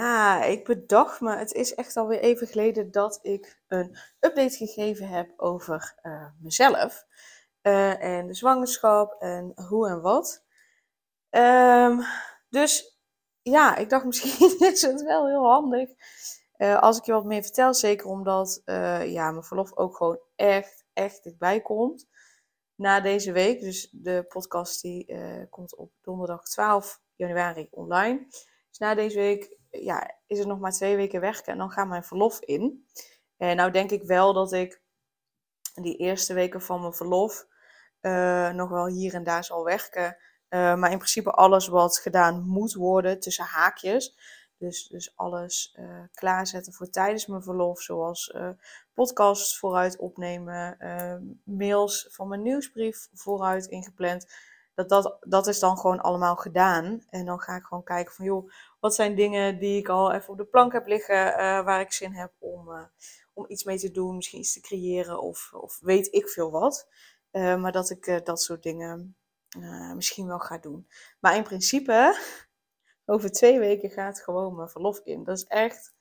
Ja, ik bedacht me, het is echt alweer even geleden dat ik een update gegeven heb over uh, mezelf. Uh, en de zwangerschap en hoe en wat. Um, dus ja, ik dacht misschien is het wel heel handig uh, als ik je wat meer vertel. Zeker omdat ja, mijn verlof ook gewoon echt, echt dichtbij komt. Na deze week, dus de podcast die komt op donderdag 12 januari online. Dus na deze week ja, is het nog maar twee weken werken en dan gaat mijn verlof in. En nou denk ik wel dat ik die eerste weken van mijn verlof uh, nog wel hier en daar zal werken. Uh, maar in principe alles wat gedaan moet worden tussen haakjes. Dus, dus alles uh, klaarzetten voor tijdens mijn verlof. Zoals podcasts vooruit opnemen. mails van mijn nieuwsbrief vooruit ingepland dat, dat, is dan gewoon allemaal gedaan. En dan ga ik gewoon kijken van, joh, wat zijn dingen die ik al even op de plank heb liggen, uh, waar ik zin heb om, uh, om iets mee te doen, misschien iets te creëren of, of weet ik veel wat. Uh, maar dat ik dat soort dingen misschien wel ga doen. Maar in principe, over twee weken gaat gewoon mijn verlof in. Dat is echt,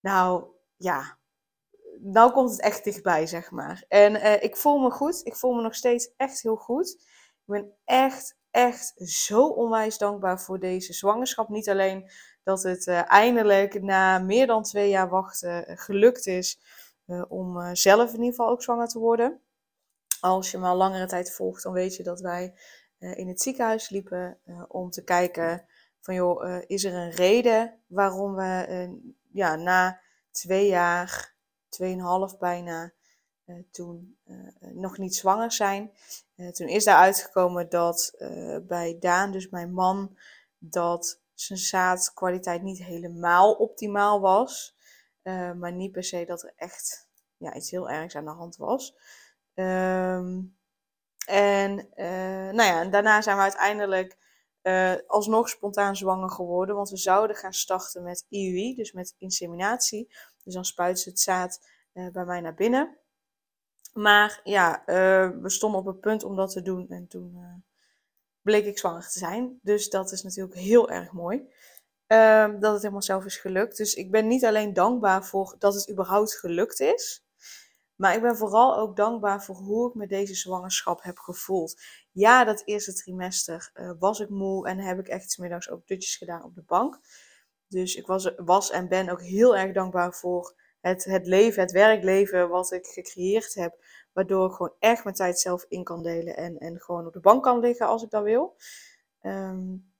nou ja, nou komt het echt dichtbij, zeg maar. En ik voel me goed. Ik voel me nog steeds echt heel goed. Ik ben echt, echt zo onwijs dankbaar voor deze zwangerschap. Niet alleen dat het uh, eindelijk na meer dan twee jaar wachten uh, gelukt is uh, om zelf in ieder geval ook zwanger te worden. Als je me al langere tijd volgt, dan weet je dat wij in het ziekenhuis liepen om te kijken van joh, is er een reden waarom we ja, na twee jaar, tweeënhalf bijna, toen uh, nog niet zwanger zijn. Toen is daar uitgekomen dat bij Daan, dus mijn man, dat zijn zaadkwaliteit niet helemaal optimaal was. maar niet per se dat er echt ja, iets heel ergs aan de hand was. Um, en nou ja, daarna zijn we uiteindelijk alsnog spontaan zwanger geworden. Want we zouden gaan starten met IUI, dus met inseminatie. Dus dan spuiten ze het zaad bij mij naar binnen. Maar ja, uh, we stonden op het punt om dat te doen en toen uh, bleek ik zwanger te zijn. Dus dat is natuurlijk heel erg mooi. Uh, dat het helemaal zelf is gelukt. Dus ik ben niet alleen dankbaar voor dat het überhaupt gelukt is. Maar ik ben vooral ook dankbaar voor hoe ik me deze zwangerschap heb gevoeld. Ja, dat eerste trimester uh, was ik moe en heb ik echt smiddags ook dutjes gedaan op de bank. Dus ik was, was en ben ook heel erg dankbaar voor het, leven, het werkleven wat ik gecreëerd heb. Waardoor ik gewoon echt mijn tijd zelf in kan delen en, en gewoon op de bank kan liggen als ik dat wil. Um,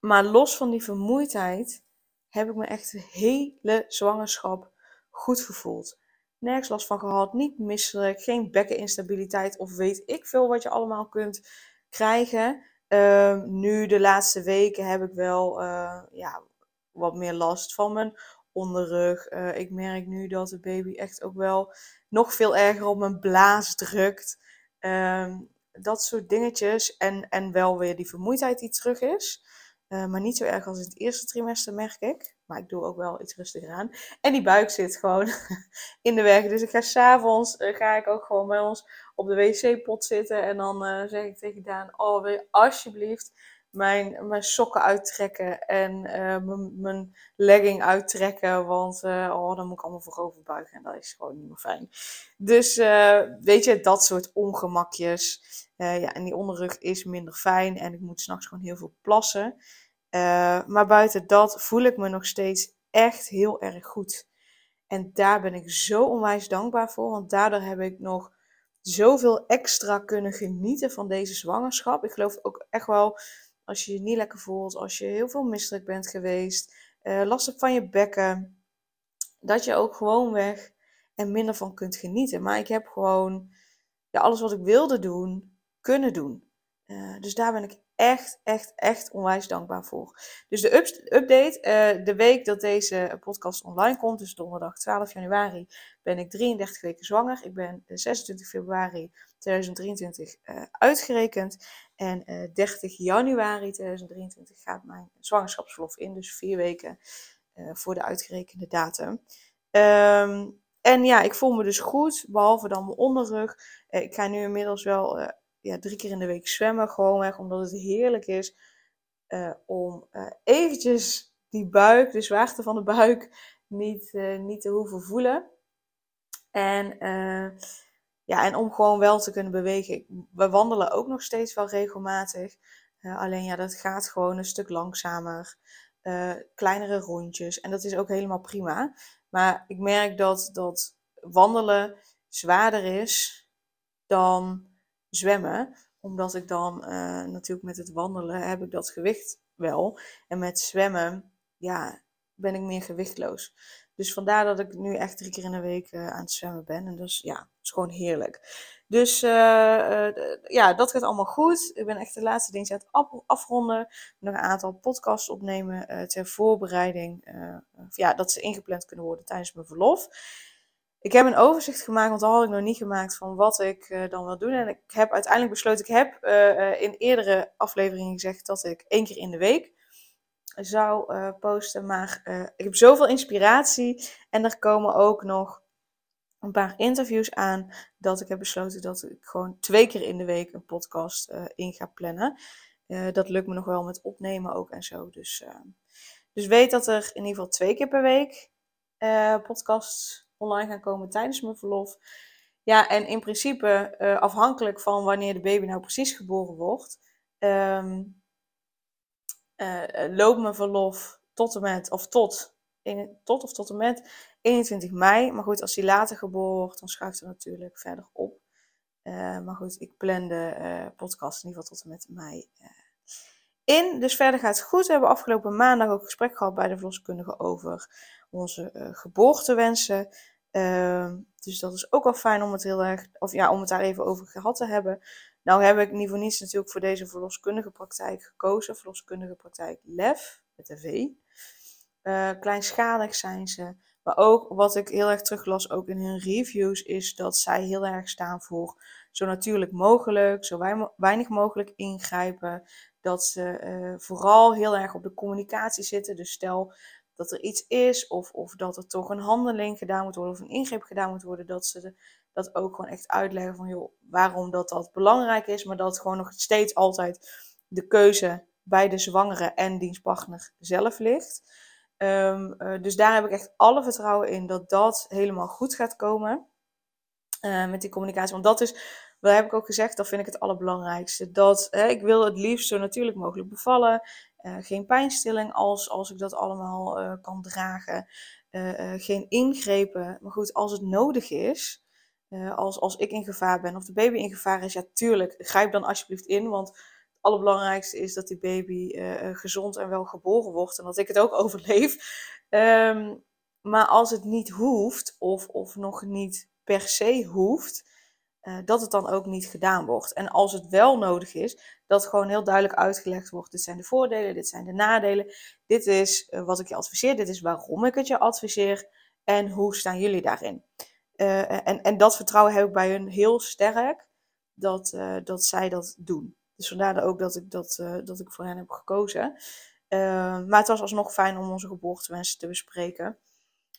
maar los van die vermoeidheid heb ik me echt de hele zwangerschap goed gevoeld. Nergens last van gehad, niet misselijk, geen bekkeninstabiliteit of weet ik veel wat je allemaal kunt krijgen. Um, nu de laatste weken heb ik wel uh, ja, wat meer last van mijn onderrug. Uh, ik merk nu dat de baby echt ook wel nog veel erger op mijn blaas drukt. Um, dat soort dingetjes. En, en wel weer die vermoeidheid die terug is. Uh, maar niet zo erg als in het eerste trimester, merk ik. Maar ik doe ook wel iets rustiger aan. En die buik zit gewoon in de weg. Dus ik ga s'avonds, uh, ga ik ook gewoon bij ons op de wc-pot zitten. En dan zeg ik tegen Daan, oh alsjeblieft mijn, mijn sokken uittrekken en uh, mijn legging uittrekken. Want uh, oh, dan moet ik allemaal voorover buigen en dat is gewoon niet meer fijn. Dus uh, weet je, dat soort ongemakjes. ja, en die onderrug is minder fijn en ik moet s'nachts gewoon heel veel plassen. maar buiten dat voel ik me nog steeds echt heel erg goed. En daar ben ik zo onwijs dankbaar voor, want daardoor heb ik nog zoveel extra kunnen genieten van deze zwangerschap. Ik geloof ook echt wel als je je niet lekker voelt, als je heel veel misselijk bent geweest, uh, last hebt van je bekken, dat je ook gewoon weg en minder van kunt genieten. Maar ik heb gewoon ja, alles wat ik wilde doen, kunnen doen. Uh, dus daar ben ik echt, echt, echt onwijs dankbaar voor. Dus de update, uh, de week dat deze podcast online komt, dus donderdag 12 januari, ben ik 33 weken zwanger. Ik ben 26 februari 2023 uh, uitgerekend. En uh, eh, 30 januari 2023 gaat mijn zwangerschapsverlof in, dus vier weken voor de uitgerekende datum. Um, en ja, ik voel me dus goed, behalve dan mijn onderrug. ik ga nu inmiddels wel ja, drie keer in de week zwemmen. Gewoonweg omdat het heerlijk is uh, om uh, eventjes die buik, de zwaarte van de buik, niet, uh, niet te hoeven voelen. En, ja, en om gewoon wel te kunnen bewegen. We wandelen ook nog steeds wel regelmatig. alleen ja, dat gaat gewoon een stuk langzamer. kleinere rondjes. En dat is ook helemaal prima. Maar ik merk dat, dat wandelen zwaarder is dan zwemmen. Omdat ik dan uh, natuurlijk met het wandelen heb ik dat gewicht wel. En met zwemmen, ja, ben ik meer gewichtloos. Dus vandaar dat ik nu echt drie keer in de week uh, aan het zwemmen ben. En dus ja, is gewoon heerlijk. Dus uh, ja, dat gaat allemaal goed. Ik ben echt de laatste dingen aan het afronden. Nog een aantal podcasts opnemen ter voorbereiding. ja, dat ze ingepland kunnen worden tijdens mijn verlof. Ik heb een overzicht gemaakt, want dat had ik nog niet gemaakt, van wat ik uh, dan wil doen. En ik heb uiteindelijk besloten, ik heb uh, in eerdere afleveringen gezegd dat ik één keer in de week zou posten. Maar ik heb zoveel inspiratie en er komen ook nog een paar interviews aan, dat ik heb besloten dat ik gewoon twee keer in de week een podcast in ga plannen. dat lukt me nog wel met opnemen ook en zo. Dus, dus weet dat er in ieder geval twee keer per week podcasts online gaan komen tijdens mijn verlof. Ja, en in principe uh, afhankelijk van wanneer de baby nou precies geboren wordt, um, loopt mijn verlof tot en met, of tot, in, tot of tot en met 21 mei. Maar goed, als hij later geboren wordt, dan schuift het natuurlijk verder op. Uh, maar goed, ik plan de podcast in ieder geval tot en met mei in. Dus verder gaat het goed. We hebben afgelopen maandag ook gesprek gehad bij de verloskundige over onze uh, geboortewensen. Uh, dus dat is ook wel fijn om het heel erg, of ja, om het daar even over gehad te hebben. Nou heb ik niet niets natuurlijk voor deze verloskundige praktijk gekozen. Verloskundige praktijk LEF, met een V. Uh, kleinschalig zijn ze. Maar ook wat ik heel erg teruglas, ook in hun reviews, is dat zij heel erg staan voor zo natuurlijk mogelijk, zo weinig mogelijk ingrijpen. Dat ze uh, vooral heel erg op de communicatie zitten. Dus stel dat er iets is, of, of dat er toch een handeling gedaan moet worden, of een ingreep gedaan moet worden, dat ze dat ook gewoon echt uitleggen van joh, waarom dat, dat belangrijk is, maar dat gewoon nog steeds altijd de keuze bij de zwangere en dienstpartner zelf ligt. Um, uh, dus daar heb ik echt alle vertrouwen in dat dat helemaal goed gaat komen uh, met die communicatie. Want dat is, wat heb ik ook gezegd, dat vind ik het allerbelangrijkste. Dat hè, ik wil het liefst zo natuurlijk mogelijk bevallen. Uh, geen pijnstilling als, als ik dat allemaal uh, kan dragen. Uh, geen ingrepen. Maar goed, als het nodig is, als, als ik in gevaar ben of de baby in gevaar is, ja, tuurlijk, grijp dan alsjeblieft in. Want het allerbelangrijkste is dat die baby gezond en wel geboren wordt en dat ik het ook overleef. Um, maar als het niet hoeft, of, of nog niet per se hoeft, uh, dat het dan ook niet gedaan wordt. En als het wel nodig is, dat gewoon heel duidelijk uitgelegd wordt. Dit zijn de voordelen, dit zijn de nadelen. Dit is uh, wat ik je adviseer, dit is waarom ik het je adviseer. En hoe staan jullie daarin? Uh, en, en dat vertrouwen heb ik bij hun heel sterk, dat, dat zij dat doen. Dus vandaar ook dat ik, dat, dat ik voor hen heb gekozen. maar het was alsnog fijn om onze geboortewensen te bespreken.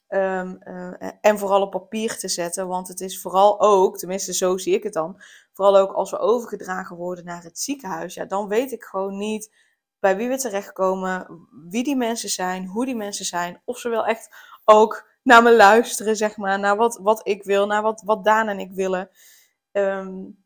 Um, uh, en vooral op papier te zetten. Want het is vooral ook, tenminste zo zie ik het dan, vooral ook als we overgedragen worden naar het ziekenhuis. Ja, dan weet ik gewoon niet bij wie we terechtkomen, wie die mensen zijn, hoe die mensen zijn. Of ze wel echt ook naar me luisteren, zeg maar. Naar wat, wat ik wil, naar wat, wat Daan en ik willen. Um,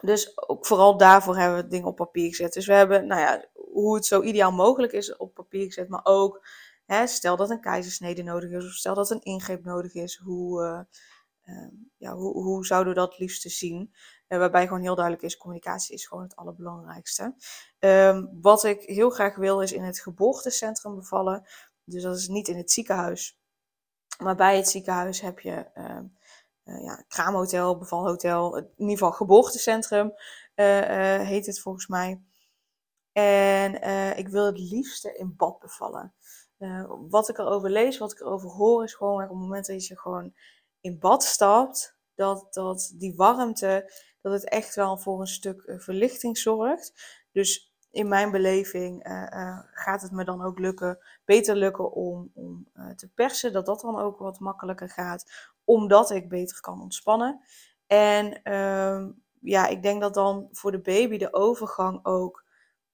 dus ook vooral daarvoor hebben we dingen op papier gezet. Dus we hebben, nou ja, hoe het zo ideaal mogelijk is op papier gezet. Maar ook Hè, stel dat een keizersnede nodig is of stel dat een ingreep nodig is, hoe, uh, uh, ja, hoe, hoe zouden we dat liefst zien? Uh, waarbij gewoon heel duidelijk is, communicatie is gewoon het allerbelangrijkste. Ehm, wat ik heel graag wil is in het geboortecentrum bevallen. Dus dat is niet in het ziekenhuis. Maar bij het ziekenhuis heb je ehm, ja, kraamhotel, bevalhotel, in ieder geval geboortecentrum heet het volgens mij. En ik wil het liefste in bad bevallen. Uh, wat ik erover lees, wat ik erover hoor, is gewoon op het moment dat je gewoon in bad stapt, dat, dat die warmte, dat het echt wel voor een stuk uh, verlichting zorgt. Dus in mijn beleving gaat het me dan ook lukken, beter lukken om, om te persen, dat dat dan ook wat makkelijker gaat, omdat ik beter kan ontspannen. En ehm, ja, ik denk dat dan voor de baby de overgang ook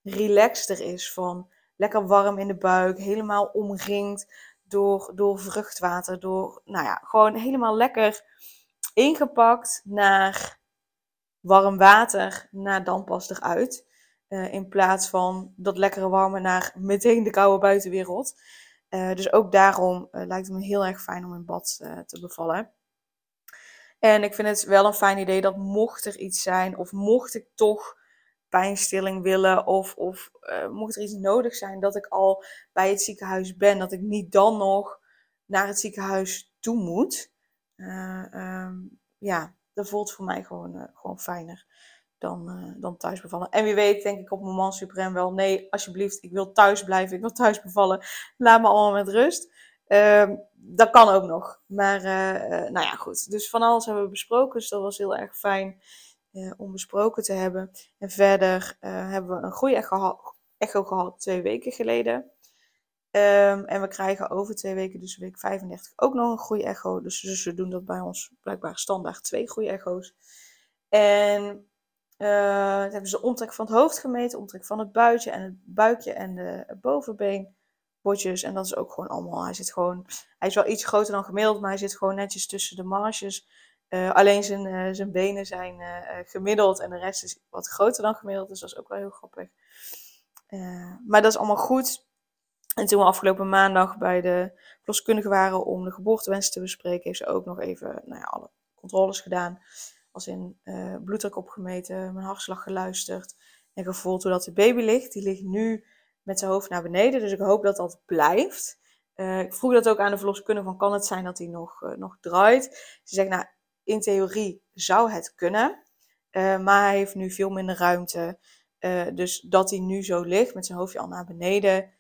relaxter is. Van lekker warm in de buik, helemaal omringd door, door vruchtwater. Door, nou ja, gewoon helemaal lekker ingepakt naar warm water, naar dan pas eruit. Uh, in plaats van dat lekkere warme naar meteen de koude buitenwereld. Uh, dus ook daarom uh, lijkt het me heel erg fijn om in bad te bevallen. En ik vind het wel een fijn idee dat mocht er iets zijn, of mocht ik toch pijnstilling willen, of, of uh, mocht er iets nodig zijn, dat ik al bij het ziekenhuis ben, dat ik niet dan nog naar het ziekenhuis toe moet. Uh, um, ja, dat voelt voor mij gewoon, uh, gewoon fijner dan, dan thuis bevallen. En wie weet, denk ik op moment suprem wel, nee, alsjeblieft, ik wil thuis blijven, ik wil thuis bevallen, laat me allemaal met rust. Uh, dat kan ook nog. Maar nou ja, goed. Dus van alles hebben we besproken. Dus dat was heel erg fijn uh, om besproken te hebben. En verder hebben we een goede echo, gehad twee weken geleden. Um, en we krijgen over twee weken, dus week 35, ook nog een goede echo. Dus, we doen dat bij ons blijkbaar standaard twee goede echo's. En uh, hebben ze de omtrek van het hoofd gemeten, omtrek van het buikje en het buikje en de bovenbeen potjes. En dat is ook gewoon allemaal. Hij zit gewoon. Hij is wel iets groter dan gemiddeld, maar hij zit gewoon netjes tussen de marges. Uh, alleen zijn, uh, zijn benen zijn uh, gemiddeld en de rest is wat groter dan gemiddeld. Dus dat is ook wel heel grappig. maar dat is allemaal goed. En toen we afgelopen maandag bij de verloskundige waren om de geboortewens te bespreken, heeft ze ook nog even nou ja, alle controles gedaan. Als in bloeddruk opgemeten, mijn hartslag geluisterd en gevoeld hoe dat de baby ligt. Die ligt nu met zijn hoofd naar beneden. Dus ik hoop dat dat blijft. Ik vroeg dat ook aan de verloskundige van kan het zijn dat hij nog, nog draait. Ze zegt nou in theorie zou het kunnen. Uh, maar hij heeft nu veel minder ruimte. dus dat hij nu zo ligt met zijn hoofdje al naar beneden,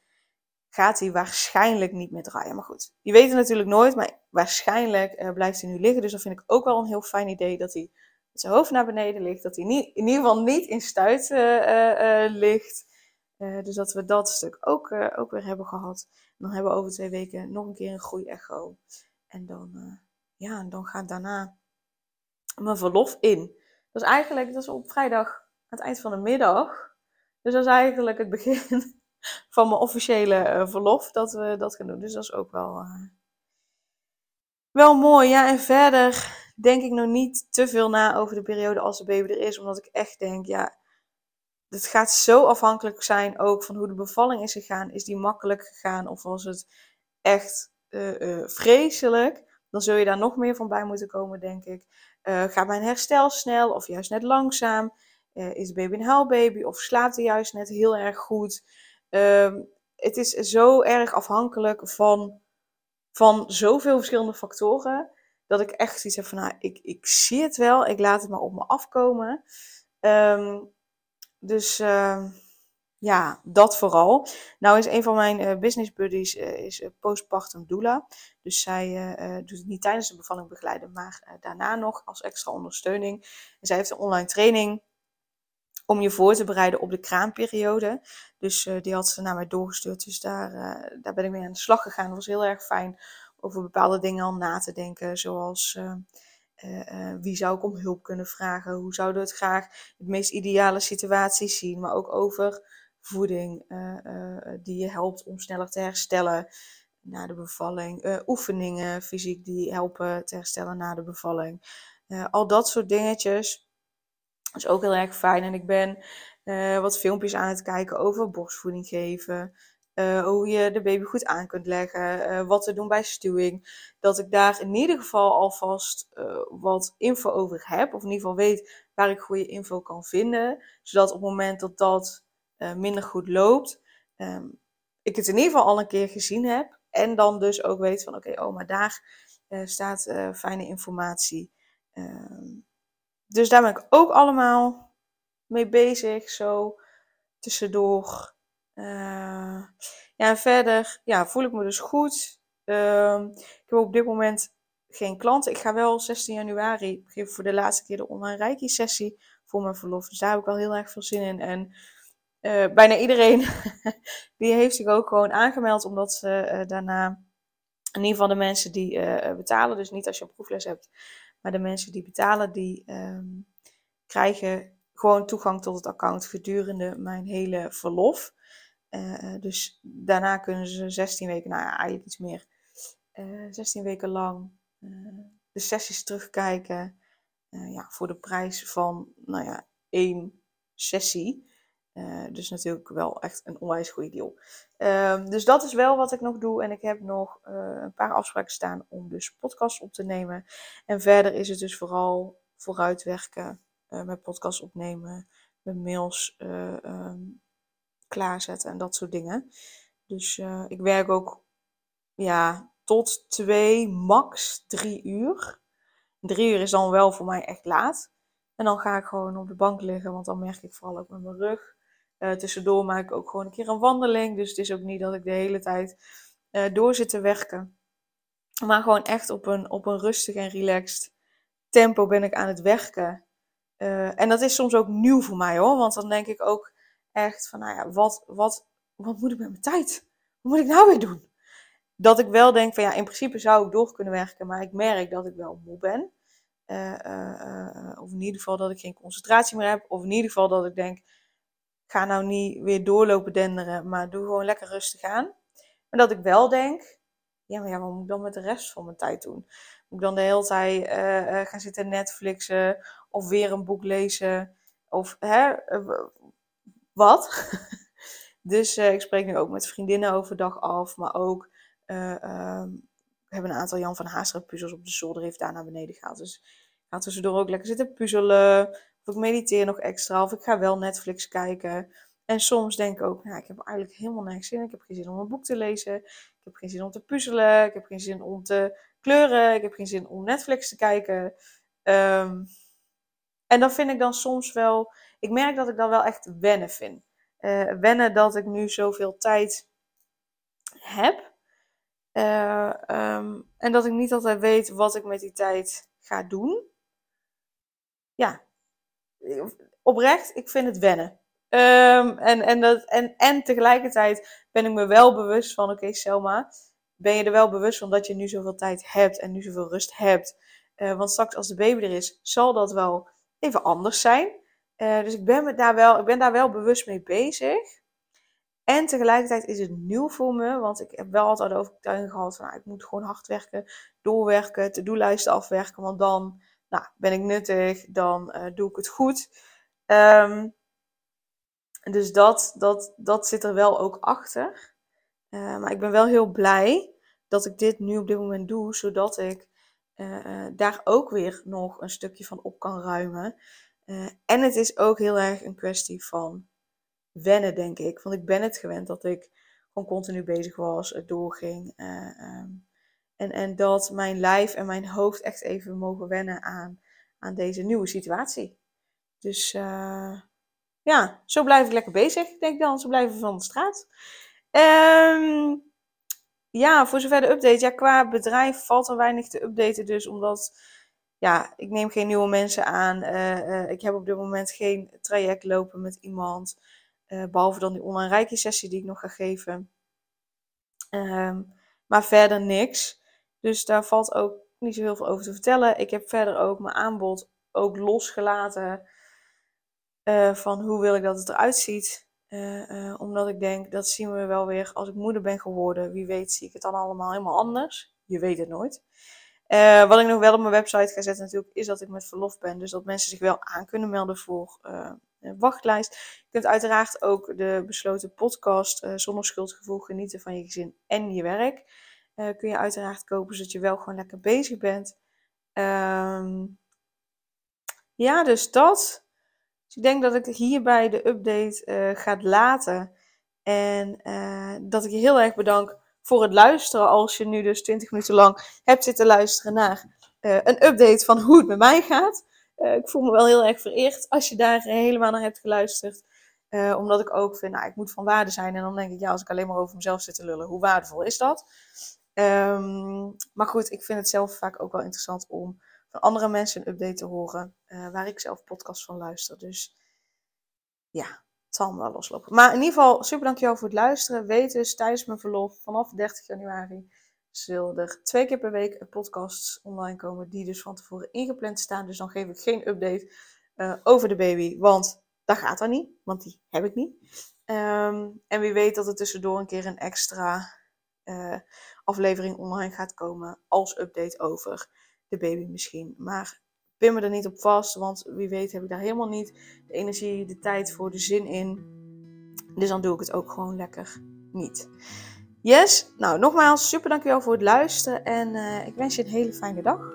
gaat hij waarschijnlijk niet meer draaien. Maar goed, je weet het natuurlijk nooit, maar waarschijnlijk blijft hij nu liggen. Dus dat vind ik ook wel een heel fijn idee dat hij met zijn hoofd naar beneden ligt. Dat hij niet, in ieder geval niet in stuit ligt. Dus dat we dat stuk ook, ook weer hebben gehad. Dan hebben we over twee weken nog een keer een groeiecho. En dan, ja, en dan gaat daarna mijn verlof in. Dat is eigenlijk dat is op vrijdag het eind van de middag. Dus dat is eigenlijk het begin van mijn officiële verlof dat we dat gaan doen. Dus dat is ook wel, wel mooi. Ja, en verder denk ik nog niet te veel na over de periode als de baby er is. Omdat ik echt denk, ja, het gaat zo afhankelijk zijn ook van hoe de bevalling is gegaan. Is die makkelijk gegaan of was het echt uh, vreselijk? Dan zul je daar nog meer van bij moeten komen, denk ik. Uh, gaat mijn herstel snel of juist net langzaam? is de baby een huilbaby of slaapt hij juist net heel erg goed? Ehm, het is zo erg afhankelijk van, van zoveel verschillende factoren. Dat ik echt iets heb van, nou, ik, ik zie het wel, ik laat het maar op me afkomen. Um, dus uh, ja, dat vooral. Nou is een van mijn uh, business buddies uh, is postpartum doula. Dus zij doet het niet tijdens de bevalling begeleiden, maar daarna nog als extra ondersteuning. En zij heeft een online training om je voor te bereiden op de kraamperiode. Dus die had ze naar mij doorgestuurd. Dus daar, daar ben ik mee aan de slag gegaan. Dat was heel erg fijn over bepaalde dingen al na te denken. Zoals wie zou ik om hulp kunnen vragen? Hoe zouden we het graag het meest ideale situatie zien? Maar ook over voeding uh, die je helpt om sneller te herstellen na de bevalling. oefeningen fysiek die helpen te herstellen na de bevalling. al dat soort dingetjes is ook heel erg fijn. En ik ben wat filmpjes aan het kijken over borstvoeding geven. Hoe je de baby goed aan kunt leggen, wat te doen bij stuwing. Dat ik daar in ieder geval alvast uh, wat info over heb, of in ieder geval weet waar ik goede info kan vinden, zodat op het moment dat dat minder goed loopt, um, ik het in ieder geval al een keer gezien heb en dan dus ook weet van oké, okay, oh maar daar staat fijne informatie. Um, dus daar ben ik ook allemaal mee bezig, zo tussendoor. ja, verder ja, voel ik me dus goed. Ehm, ik heb op dit moment geen klanten. Ik ga wel 16 januari voor de laatste keer de online reiki sessie voor mijn verlof. Dus daar heb ik al heel erg veel zin in. En uh, bijna iedereen die heeft zich ook gewoon aangemeld, omdat ze uh, daarna, in ieder geval de mensen die uh, betalen, dus niet als je een proefles hebt, maar de mensen die betalen, die um, krijgen gewoon toegang tot het account gedurende mijn hele verlof. dus daarna kunnen ze 16 weken, nou ja, eigenlijk iets meer, 16 weken lang de sessies terugkijken. ja, voor de prijs van, nou ja, één sessie. Uh, dus natuurlijk wel echt een onwijs goede deal. Uh, dus dat is wel wat ik nog doe. En ik heb nog uh, een paar afspraken staan om dus podcasts op te nemen. En verder is het dus vooral vooruitwerken uh, met podcasts opnemen, met mails um, klaarzetten en dat soort dingen. Dus ik werk ook ja, tot twee, max drie uur. Drie uur is dan wel voor mij echt laat. En dan ga ik gewoon op de bank liggen, want dan merk ik vooral ook met mijn rug uh, tussendoor maak ik ook gewoon een keer een wandeling. Dus het is ook niet dat ik de hele tijd uh, door zit te werken. Maar gewoon echt op een, op een rustig en relaxed tempo ben ik aan het werken. Uh, en dat is soms ook nieuw voor mij hoor. Want dan denk ik ook echt van, nou ja, wat, wat, wat moet ik met mijn tijd? Wat moet ik nou weer doen? Dat ik wel denk van ja, in principe zou ik door kunnen werken. Maar ik merk dat ik wel moe ben. of in ieder geval dat ik geen concentratie meer heb. Of in ieder geval dat ik denk, ga nou niet weer doorlopen denderen, maar doe gewoon lekker rustig aan. Maar dat ik wel denk, ja, maar ja, wat moet ik dan met de rest van mijn tijd doen? Moet ik dan de hele tijd uh, gaan zitten Netflixen of weer een boek lezen? Of hè, uh, wat? dus ik spreek nu ook met vriendinnen overdag af, maar ook um, we hebben een aantal Jan van Haasteren puzzels op de zolder, heeft daar naar beneden gehaald. Dus ik ga tussendoor ook lekker zitten puzzelen. Ik mediteer nog extra. Of ik ga wel Netflix kijken. En soms denk ik ook, nou, ik heb eigenlijk helemaal niks zin. Ik heb geen zin om een boek te lezen. Ik heb geen zin om te puzzelen. Ik heb geen zin om te kleuren. Ik heb geen zin om Netflix te kijken. Um, en dat vind ik dan soms wel. Ik merk dat ik dan wel echt wennen vind. Uh, wennen dat ik nu zoveel tijd heb. Uh, um, en dat ik niet altijd weet wat ik met die tijd ga doen. Ja, oprecht, ik vind het wennen. Um, en, en, dat, en, en tegelijkertijd ben ik me wel bewust van, oké Selma, ben je er wel bewust van dat je nu zoveel tijd hebt en nu zoveel rust hebt. Uh, want straks als de baby er is, zal dat wel even anders zijn. Uh, dus ik ben, me daar wel, ik ben daar wel bewust mee bezig. En tegelijkertijd is het nieuw voor me, want ik heb wel altijd de overtuiging gehad van, nou, ik moet gewoon hard werken, doorwerken, to-do-lijsten afwerken, want dan nou, ben ik nuttig, dan uh, doe ik het goed. Um, dus dat, dat, dat zit er wel ook achter. Uh, maar ik ben wel heel blij dat ik dit nu op dit moment doe, zodat ik uh, daar ook weer nog een stukje van op kan ruimen. en het is ook heel erg een kwestie van wennen, denk ik. Want ik ben het gewend dat ik gewoon continu bezig was, het doorging. Um, en, en dat mijn lijf en mijn hoofd echt even mogen wennen aan, aan deze nieuwe situatie. Dus uh, ja, zo blijf ik lekker bezig, denk ik dan. Zo blijven van de straat. Um, ja, voor zover de update. Ja, qua bedrijf valt er weinig te updaten. Dus omdat, ja, ik neem geen nieuwe mensen aan. Uh, uh, ik heb op dit moment geen traject lopen met iemand. behalve dan die online rijke sessie die ik nog ga geven. Um, maar verder niks. Dus daar valt ook niet zo heel veel over te vertellen. Ik heb verder ook mijn aanbod ook losgelaten uh, van hoe wil ik dat het eruit ziet. Uh, uh, omdat ik denk, dat zien we wel weer als ik moeder ben geworden. Wie weet zie ik het dan allemaal helemaal anders. Je weet het nooit. wat ik nog wel op mijn website ga zetten natuurlijk, is dat ik met verlof ben. Dus dat mensen zich wel aan kunnen melden voor een wachtlijst. Je kunt uiteraard ook de besloten podcast zonder schuldgevoel genieten van je gezin en je werk. Uh, kun je uiteraard kopen, zodat je wel gewoon lekker bezig bent. Um, ja, dus dat. Dus ik denk dat ik hierbij de update uh, ga laten. En uh, dat ik je heel erg bedank voor het luisteren. Als je nu dus 20 minuten lang hebt zitten luisteren naar een update van hoe het met mij gaat. ik voel me wel heel erg vereerd als je daar helemaal naar hebt geluisterd. Omdat ik ook vind, nou, ik moet van waarde zijn. En dan denk ik, ja, als ik alleen maar over mezelf zit te lullen, hoe waardevol is dat? Um, maar goed, ik vind het zelf vaak ook wel interessant om van andere mensen een update te horen. Uh, waar ik zelf podcast van luister. Dus ja, het zal me wel loslopen. Maar in ieder geval, super dankjewel voor het luisteren. Weet dus, tijdens mijn verlof, vanaf 30 januari, zullen er twee keer per week podcasts online komen. Die dus van tevoren ingepland staan. Dus dan geef ik geen update uh, over de baby. Want dat gaat dan niet, want die heb ik niet. Um, en wie weet dat er tussendoor een keer een extra uh, aflevering online gaat komen als update over de baby misschien. Maar pin me er niet op vast, want wie weet heb ik daar helemaal niet de energie, de tijd voor, de zin in. Dus dan doe ik het ook gewoon lekker niet. Yes, nou nogmaals super dankjewel voor het luisteren en uh, ik wens je een hele fijne dag.